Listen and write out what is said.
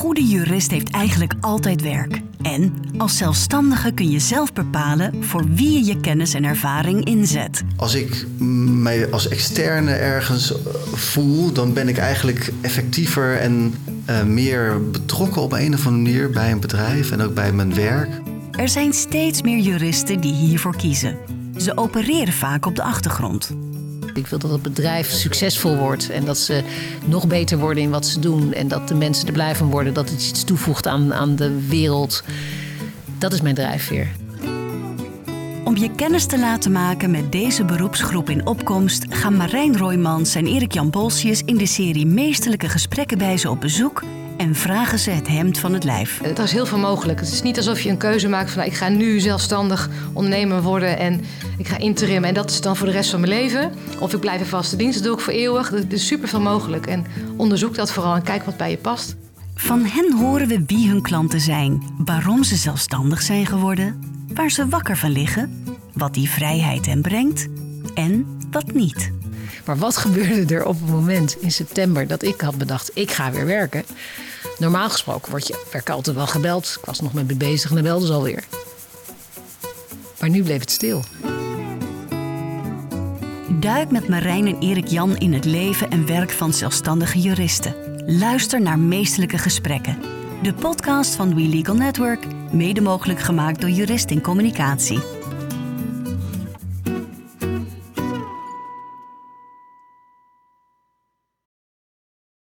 goede jurist heeft eigenlijk altijd werk. En als zelfstandige kun je zelf bepalen voor wie je je kennis en ervaring inzet. Als ik mij als externe ergens eh, voel, dan ben ik eigenlijk effectiever en uh, meer betrokken op een of andere manier bij een bedrijf en ook bij mijn werk. Er zijn steeds meer juristen die hiervoor kiezen. Ze opereren vaak op de achtergrond. Ik wil dat het bedrijf succesvol wordt en dat ze nog beter worden in wat ze doen. En dat de mensen er blij van worden, dat het iets toevoegt aan, aan de wereld. Dat is mijn drijfveer. Om je kennis te laten maken met deze beroepsgroep in opkomst gaan Marijn Roymans en Erik-Jan Bolsius in de serie Meesterlijke Gesprekken bij ze op bezoek en vragen ze het hemd van het lijf. Er is heel veel mogelijk. Het is niet alsof je een keuze maakt van nou, ik ga nu zelfstandig ondernemer worden en ik ga interim en dat is dan voor de rest van mijn leven. Of ik blijf in vaste dienst, dat doe ik voor eeuwig. Er is super veel mogelijk en onderzoek dat vooral en kijk wat bij je past. Van hen horen we wie hun klanten zijn, waarom ze zelfstandig zijn geworden, waar ze wakker van liggen, wat die vrijheid hen brengt en wat niet. Maar wat gebeurde er op het moment in september dat ik had bedacht, ik ga weer werken? Normaal gesproken word je, werd ik altijd wel gebeld. Ik was nog met me bezig en dan belden ze alweer. Maar nu bleef het stil. Duik met Marijn en Erik Jan in het leven en werk van zelfstandige juristen. Luister naar meestelijke gesprekken. De podcast van We Legal Network, mede mogelijk gemaakt door Jurist in Communicatie.